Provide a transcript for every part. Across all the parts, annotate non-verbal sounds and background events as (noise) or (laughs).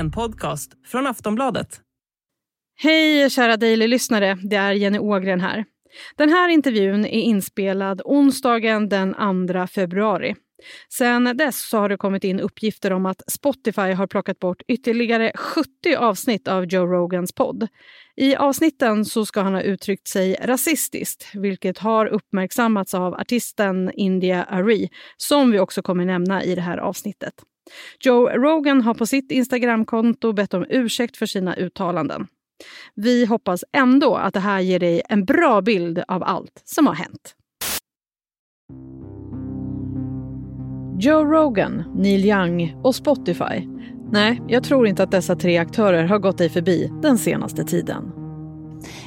en podcast från Aftonbladet. Hej kära Daily-lyssnare, det är Jenny Ågren här. Den här intervjun är inspelad onsdagen den 2 februari. Sen dess så har det kommit in uppgifter om att Spotify har plockat bort ytterligare 70 avsnitt av Joe Rogans podd. I avsnitten så ska han ha uttryckt sig rasistiskt, vilket har uppmärksammats av artisten India Ari, som vi också kommer nämna i det här avsnittet. Joe Rogan har på sitt Instagramkonto bett om ursäkt för sina uttalanden. Vi hoppas ändå att det här ger dig en bra bild av allt som har hänt. Joe Rogan, Neil Young och Spotify. Nej, jag tror inte att dessa tre aktörer har gått dig förbi den senaste tiden.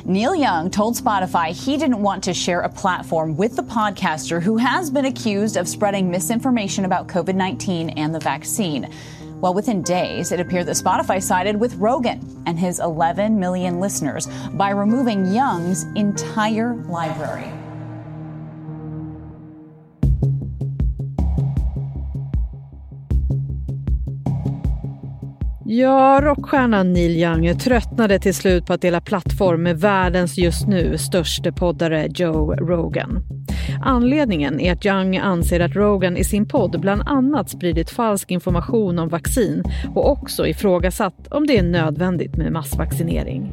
Neil Young told Spotify he didn't want to share a platform with the podcaster who has been accused of spreading misinformation about COVID 19 and the vaccine. Well, within days, it appeared that Spotify sided with Rogan and his 11 million listeners by removing Young's entire library. Ja, rockstjärnan Neil Young tröttnade till slut på att dela plattform med världens just nu största poddare Joe Rogan. Anledningen är att Young anser att Rogan i sin podd bland annat spridit falsk information om vaccin och också ifrågasatt om det är nödvändigt med massvaccinering.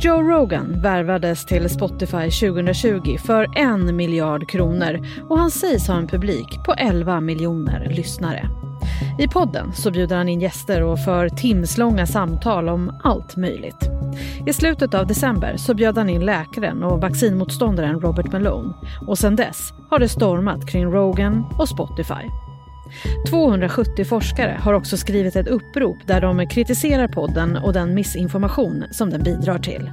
Joe Rogan värvades till Spotify 2020 för en miljard kronor och han sägs ha en publik på 11 miljoner lyssnare. I podden så bjuder han in gäster och för timslånga samtal om allt möjligt. I slutet av december så bjöd han in läkaren och vaccinmotståndaren Robert Malone och sedan dess har det stormat kring Rogan och Spotify. 270 forskare har också skrivit ett upprop där de kritiserar podden och den missinformation som den bidrar till.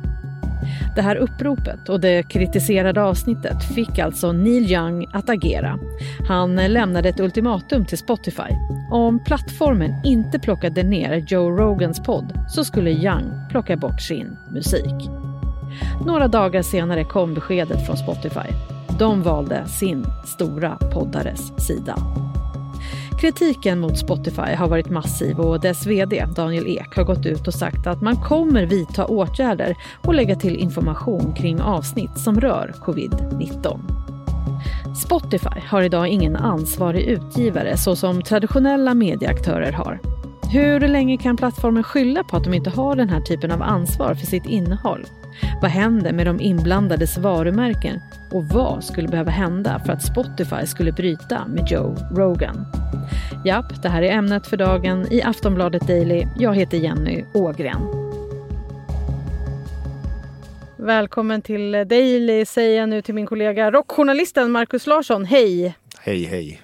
Det här uppropet och det kritiserade avsnittet fick alltså Neil Young att agera. Han lämnade ett ultimatum till Spotify. Om plattformen inte plockade ner Joe Rogans podd så skulle Young plocka bort sin musik. Några dagar senare kom beskedet från Spotify. De valde sin stora poddares sida. Kritiken mot Spotify har varit massiv och dess vd Daniel Ek har gått ut och sagt att man kommer vidta åtgärder och lägga till information kring avsnitt som rör covid-19. Spotify har idag ingen ansvarig utgivare så som traditionella medieaktörer har. Hur länge kan plattformen skylla på att de inte har den här typen av ansvar för sitt innehåll? Vad händer med de inblandades varumärken? Och vad skulle behöva hända för att Spotify skulle bryta med Joe Rogan? Japp, det här är ämnet för dagen i Aftonbladet Daily. Jag heter Jenny Ågren. Välkommen till Daily säger jag nu till min kollega rockjournalisten Markus Larsson. Hej! Hej, hej.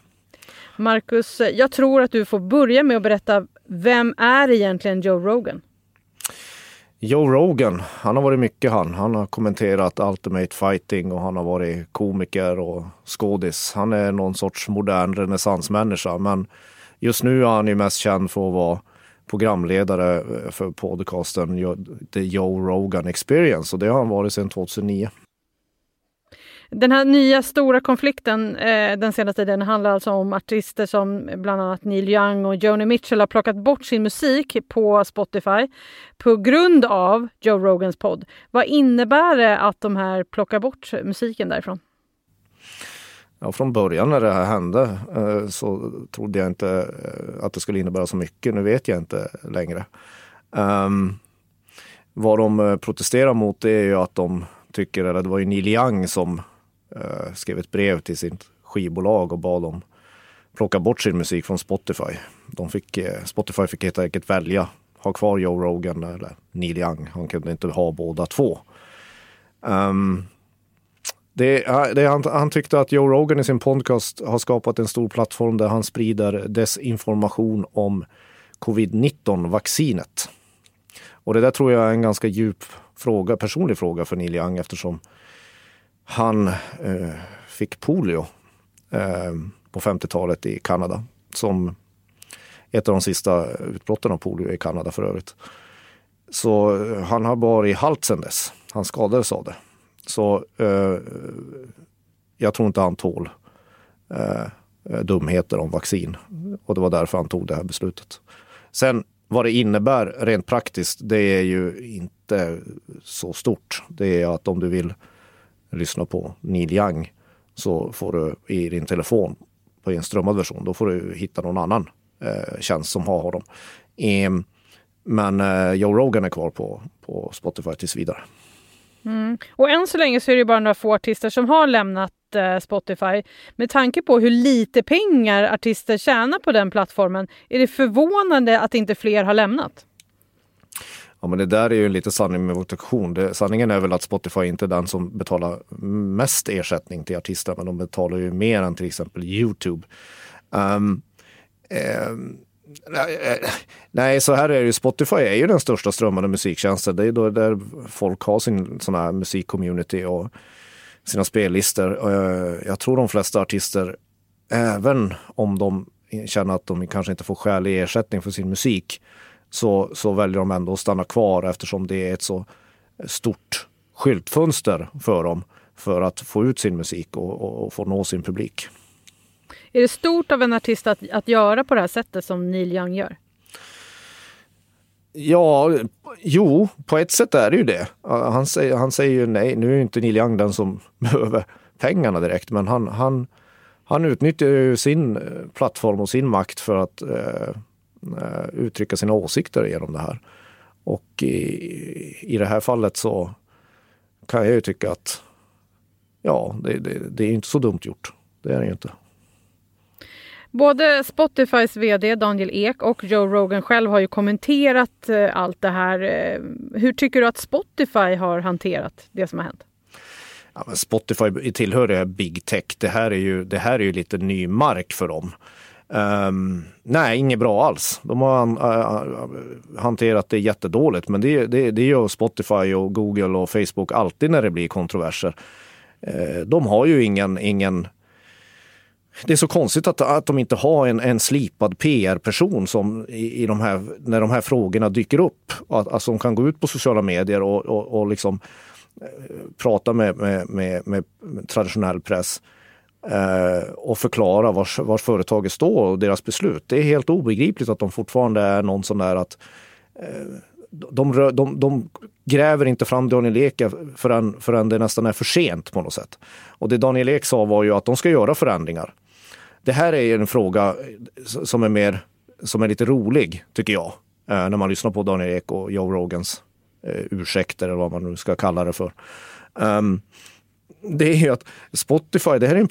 Marcus, jag tror att du får börja med att berätta vem är egentligen Joe Rogan? Joe Rogan, han har varit mycket han. Han har kommenterat Ultimate Fighting och han har varit komiker och skådis. Han är någon sorts modern renässansmänniska men just nu är han ju mest känd för att vara programledare eh, för podcasten The Joe Rogan Experience och det har han varit sedan 2009. Den här nya stora konflikten eh, den senaste tiden handlar alltså om artister som bland annat Neil Young och Joni Mitchell har plockat bort sin musik på Spotify på grund av Joe Rogans podd. Vad innebär det att de här plockar bort musiken därifrån? Ja, från början när det här hände eh, så trodde jag inte eh, att det skulle innebära så mycket. Nu vet jag inte längre. Um, vad de eh, protesterar mot är ju att de tycker, eller det var ju Neil Young som Eh, skrev ett brev till sitt skivbolag och bad dem plocka bort sin musik från Spotify. De fick, eh, Spotify fick helt enkelt välja, ha kvar Joe Rogan eller Neil Young. Han kunde inte ha båda två. Um, det, det, han, han, tyckte att Joe Rogan i sin podcast har skapat en stor plattform där han sprider desinformation om covid-19 vaccinet. Och det där tror jag är en ganska djup fråga, personlig fråga för Neil Young eftersom han eh, fick polio eh, på 50-talet i Kanada. Som ett av de sista utbrotten av polio i Kanada för övrigt. Så eh, han har varit halt sedan dess. Han skadades av det. Så eh, jag tror inte han tål eh, dumheter om vaccin. Och det var därför han tog det här beslutet. Sen vad det innebär rent praktiskt, det är ju inte så stort. Det är att om du vill lyssna på Neil Young så får du i din telefon på en strömmad version, då får du hitta någon annan eh, tjänst som har honom. Eh, men eh, Joe Rogan är kvar på, på Spotify tills vidare. Mm. Och än så länge så är det bara några få artister som har lämnat eh, Spotify. Med tanke på hur lite pengar artister tjänar på den plattformen är det förvånande att inte fler har lämnat. Ja, men det där är ju lite sanning med votation. sanningen är väl att Spotify inte är den som betalar mest ersättning till artister, men de betalar ju mer än till exempel Youtube. Um, um, Nej, så här är det ju. Spotify är ju den största strömmande musiktjänsten. Det är då där folk har sin sån här musikcommunity och sina spellistor. Eh, jag tror de flesta artister, även om de känner att de kanske inte får skälig ersättning för sin musik, så, så väljer de ändå att stanna kvar eftersom det är ett så stort skyltfönster för dem för att få ut sin musik och, och, och få nå sin publik. Är det stort av en artist att, att göra på det här sättet som Neil Young gör? Ja, jo, på ett sätt är det ju det. Han säger, han säger ju nej, nu är ju inte Neil Young den som (laughs) behöver pengarna direkt, men han, han, han utnyttjar ju sin eh, plattform och sin makt för att eh, eh, uttrycka sina åsikter genom det här. Och i, i det här fallet så kan jag ju tycka att ja, det, det, det är inte så dumt gjort. Det är det ju inte. Både Spotifys vd Daniel Ek och Joe Rogan själv har ju kommenterat eh, allt det här. Eh, hur tycker du att Spotify har hanterat det som har hänt? Ja, Spotify tillhör det big tech. Det här är ju, det här är ju lite ny mark för dem. Um, nej, inget bra alls. De har uh, hanterat det jättedåligt, men det, det, det gör Spotify och Google och Facebook alltid när det blir kontroverser. Uh, de har ju ingen, ingen det är så konstigt att, att de inte har en, en slipad PR-person som i, i de här, när de här frågorna dyker upp. Att, att som kan gå ut på sociala medier och, och, och liksom eh, prata med, med, med, med, traditionell press eh, Eh, och förklara var, vars företaget står och deras beslut. Det är helt obegripligt att de fortfarande är någon sån där att eh, de, de, de, gräver inte fram Daniel Ek förrän, förrän det nästan är för sent på något sätt. Och det Daniel Ek sa var ju att de ska göra förändringar. Det här är en fråga som är mer, som är lite rolig, tycker jag, eh, när man lyssnar på Daniel Ek och Joe Rogans eh, ursäkter eller vad man nu ska kalla det för. Ehm, (laughs) Det är ju att Spotify, det här är en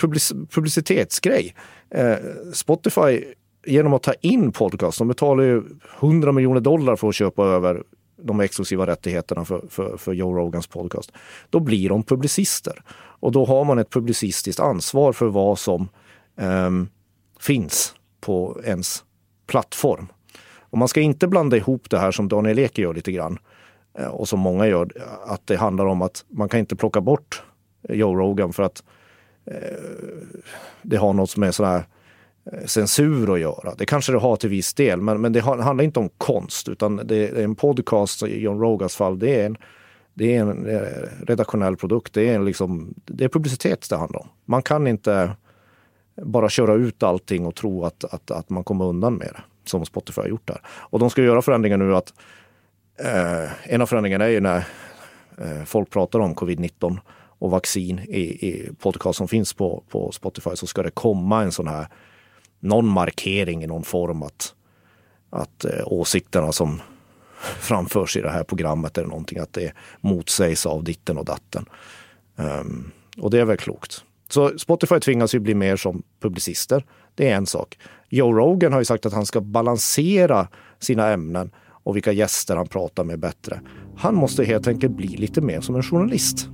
publicitetsgrej. Eh, Spotify, genom att ta in podcast, de betalar ju 100 miljoner dollar för att köpa över de exklusiva rättigheterna för, för, för Joe Rogans podcast. Då blir de publicister. Och då har man ett publicistiskt ansvar för vad som um, finns på ens plattform. Och man ska inte blanda ihop det här som Daniel Ek gör lite grann eh, och som många gör, att det handlar om att man kan inte plocka bort Joe Rogan för att eh, det har något med sån här eh, censur att göra. Det kanske det har till viss del, men, men det handlar inte om konst utan det är en podcast i John Rogans fall. Det är en, det är en eh, redaktionell produkt. Det är, liksom, det är publicitet det handlar om. Man kan inte bara köra ut allting och tro att, att, att man kommer undan med det, som Spotify har gjort där. Och de ska göra förändringar nu att eh, en av förändringarna är ju när eh, folk pratar om covid-19 och vaccin i, i podcast som finns på, på Spotify så ska det komma en sån här någon markering i någon form att, att eh, åsikterna som (laughs) framförs i det här programmet eller någonting, att det motsägs av ditten och datten. Um, och det är väl klokt. Så Spotify tvingas ju bli mer som publicister. Det är en sak. Joe Rogan har ju sagt att han ska balansera sina ämnen och vilka gäster han pratar med bättre. Han måste helt enkelt bli lite mer som en journalist.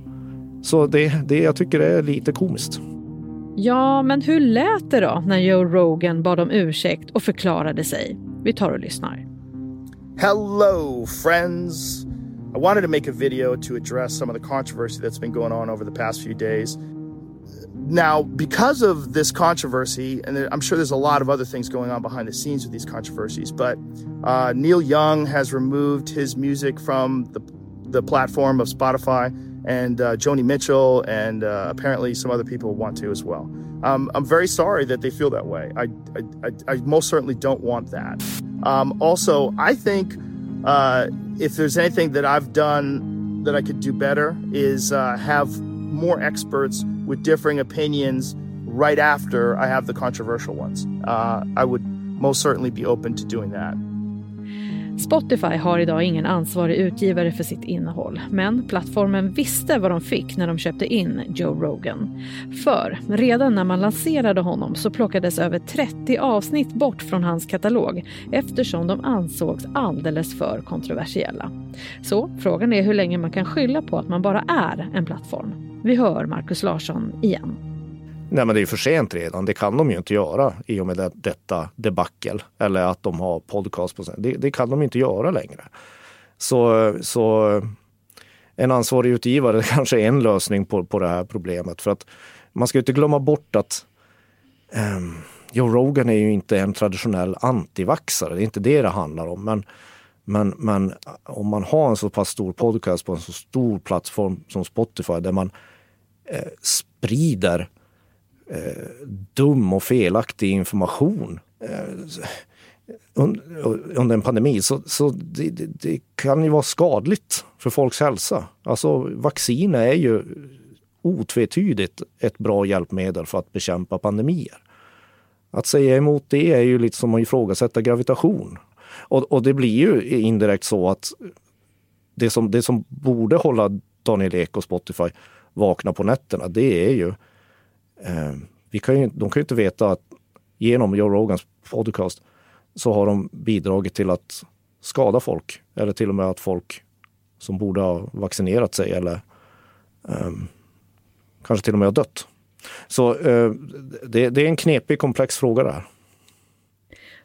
Så det, det jag tycker är lite komiskt. Ja, men hur lät det då när Joe Rogan bad om ursäkt och förklarade sig? Vi tar och lyssnar. Hello friends! I wanted to make a video to address some of the controversy that's been going on over the past few days. Now, because of this controversy, and I'm sure there's a lot of other things going on behind the scenes with these controversies, but uh, Neil Young has removed his music from the, the platform of Spotify. And uh, Joni Mitchell, and uh, apparently some other people want to as well. Um, I'm very sorry that they feel that way. I, I, I, most certainly don't want that. Um, also, I think uh, if there's anything that I've done that I could do better is uh, have more experts with differing opinions right after I have the controversial ones. Uh, I would most certainly be open to doing that. Spotify har idag ingen ansvarig utgivare för sitt innehåll, men plattformen visste vad de fick när de köpte in Joe Rogan. För redan när man lanserade honom så plockades över 30 avsnitt bort från hans katalog eftersom de ansågs alldeles för kontroversiella. Så frågan är hur länge man kan skylla på att man bara är en plattform. Vi hör Markus Larsson igen. Nej men det är för sent redan. Det kan de ju inte göra i och med det, detta debackel. Eller att de har podcast på. Det, det kan de inte göra längre. Så, så en ansvarig utgivare (laughs) kanske är en lösning på, på det här problemet. För att man ska inte glömma bort att um, Joe Rogan är ju inte en traditionell antivaxare. Det är inte det det handlar om. Men, men, men om man har en så pass stor podcast på en så stor plattform som Spotify där man eh, sprider eh, dum och felaktig information eh, under en pandemi så, så det, det, det, kan ju vara skadligt för folks hälsa. Alltså vaccin är ju otvetydigt ett bra hjälpmedel för att bekämpa pandemier. Att säga emot det är ju lite som att ifrågasätta gravitation. Och, och det blir ju indirekt så att det som, det som borde hålla Daniel Ek och Spotify vakna på nätterna, det är ju Eh, Eh, vi kan ju, de kan ju inte veta att genom Joe Rogans podcast så har de bidragit till att skada folk eller till och med att folk som borde ha vaccinerat sig eller um, kanske till och med har dött. Så uh, det, det, är en knepig, komplex fråga där.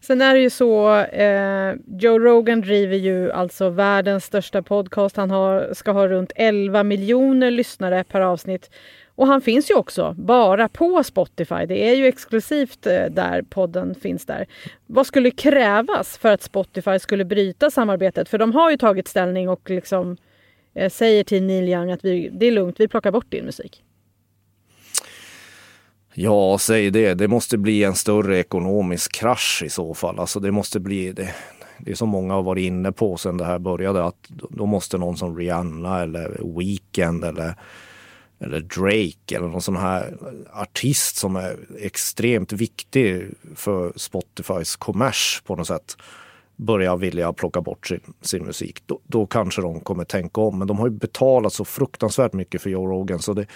Sen är det ju så, eh, Joe Rogan driver ju alltså världens största podcast. Han har, ska ha runt 11 miljoner lyssnare per avsnitt. Och han finns ju också bara på Spotify. Det är ju exklusivt eh, där podden finns där. Vad skulle krävas för att Spotify skulle bryta samarbetet? För de har ju tagit ställning och liksom eh, säger till Neil Young att vi, det är lugnt, vi plockar bort din musik. Ja, säg det. Det måste bli en större ekonomisk krasch i så fall. Alltså det måste bli det. Det är som många har varit inne på sedan det här började att då måste någon som Rihanna eller Weekend eller eller Drake eller någon sån här artist som är extremt viktig för Spotifys kommers på något sätt börjar vilja plocka bort sin, sin musik. Då, då, kanske de kommer tänka om. Men de har ju betalat så fruktansvärt mycket för Joe Rogan så det,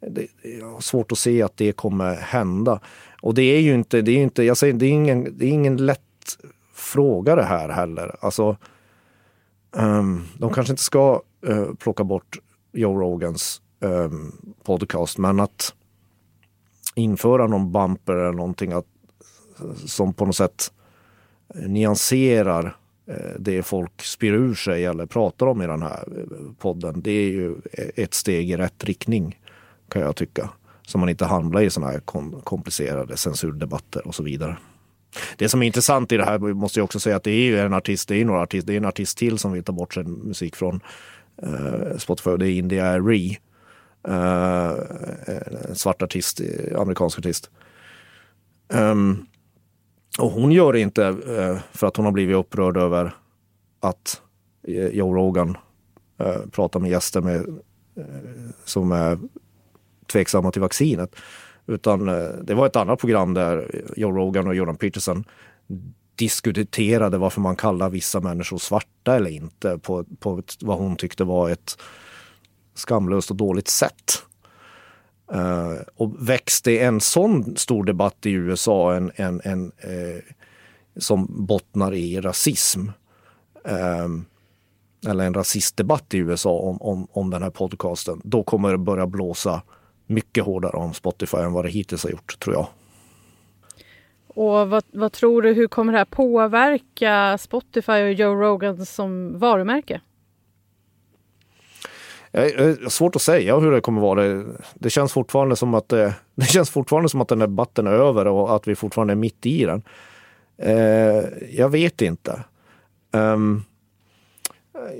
det, jag har svårt att se att det kommer hända. Och det är ju inte, det är inte, jag säger, det är ingen, det är ingen lätt fråga det här heller. Alltså, um, de kanske inte ska uh, plocka bort Joe Rogans eh, podcast. Men att införa någon bumper eller någonting att, som på något sätt nyanserar eh, det folk spyr ur sig eller pratar om i den här eh, podden. Det är ju ett steg i rätt riktning kan jag tycka. Så man inte hamnar i sådana här komplicerade censurdebatter och så vidare. Det som är intressant i det här måste jag också säga att det är ju en artist, det är några artist, det är en artist till som vill ta bort sin musik från eh, Spotify. Det är India Ree Eh, en svart artist, eh, amerikansk artist. Um, och hon gör det inte uh, för att hon har blivit upprörd över att Joe Rogan uh, pratar med gäster med, som är tveksamma till vaccinet. Utan det var ett annat program där Joe Rogan och Jordan Peterson diskuterade varför man kallar vissa människor svarta eller inte på, på ett, vad hon tyckte var ett skamlöst och dåligt sätt. Uh, och växte en sån stor debatt i USA en, en, en uh, som bottnar i rasism. Uh, eller en rasistdebatt i USA om, om, om den här podcasten. Då kommer det börja blåsa mycket hårdare om Spotify än vad det hittills har gjort, tror jag. Och vad, vad tror du, hur kommer det här påverka Spotify och Joe Rogan som varumärke? Jag har svårt att säga hur det kommer vara. Det känns fortfarande som att det, eh, (laughs) det känns fortfarande som att den här debatten är över och att vi fortfarande är mitt i den. Eh, jag vet inte. Ehm,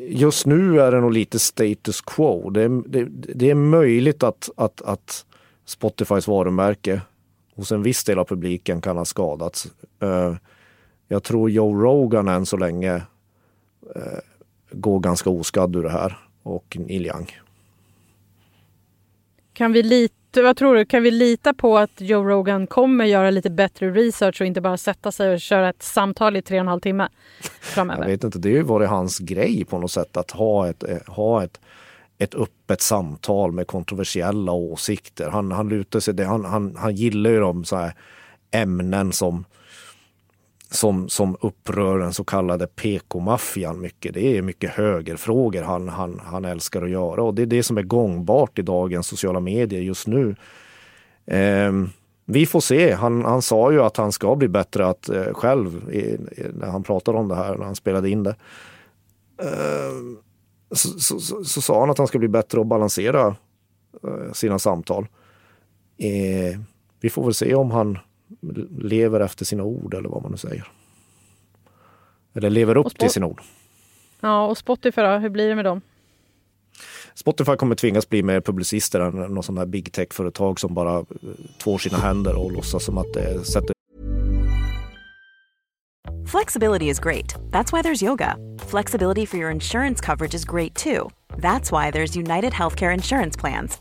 just nu är det nog lite status quo. Det är, det, det är möjligt att, att, att Spotifys varumärke hos en viss del av publiken kan ha skadats. Eh, jag tror Joe Rogan än så länge går ganska oskadd ur det här och Neil Young. Kan vi lita, vad tror du, kan vi lita på att Joe Rogan kommer göra lite bättre research och inte bara sätta sig och köra ett samtal i tre och en halv timme framöver? Jag vet inte, det har ju varit hans grej på något sätt att ha ett, ha ett, ett öppet samtal med kontroversiella åsikter. Han, han lutar sig, han, han, han gillar ju de så här ämnen som som, som upprör den så kallade PK-maffian mycket. Det är mycket högerfrågor han, han, han älskar att göra och det är det som är gångbart i dagens sociala medier just nu. Eh, vi får se. Han, han sa ju att han ska bli bättre att eh, själv, i, när han pratade om det här, när han spelade in det. Eh, så, så, så, så, sa han att han ska bli bättre att balansera eh, sina samtal. Eh, vi får väl se om han lever efter sina ord eller vad man nu säger. Eller lever upp till sina ord. Ja, och Spotify då? Hur blir det med dem? Spotify kommer tvingas bli mer publicister än någon sån här big tech-företag som bara eh, tvår sina händer och låtsas som att det sätter... Flexibility is great. That's why there's yoga. Flexibility for your insurance coverage is great too. That's why there's United Healthcare Insurance Plans.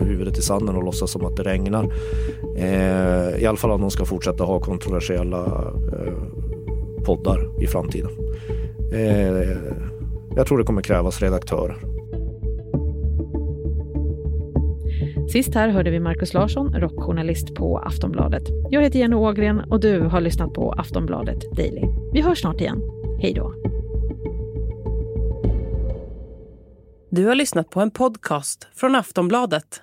huvudet i sanden och låtsas som att det regnar. Eh, I alla fall om de ska fortsätta ha kontroversiella eh, poddar i framtiden. Eh, jag tror det kommer krävas redaktörer. Sist här hörde vi Markus Larsson, rockjournalist på Aftonbladet. Jag heter Jenny Ågren och du har lyssnat på Aftonbladet Daily. Vi hörs snart igen. Hej då! Du har lyssnat på en podcast från Aftonbladet.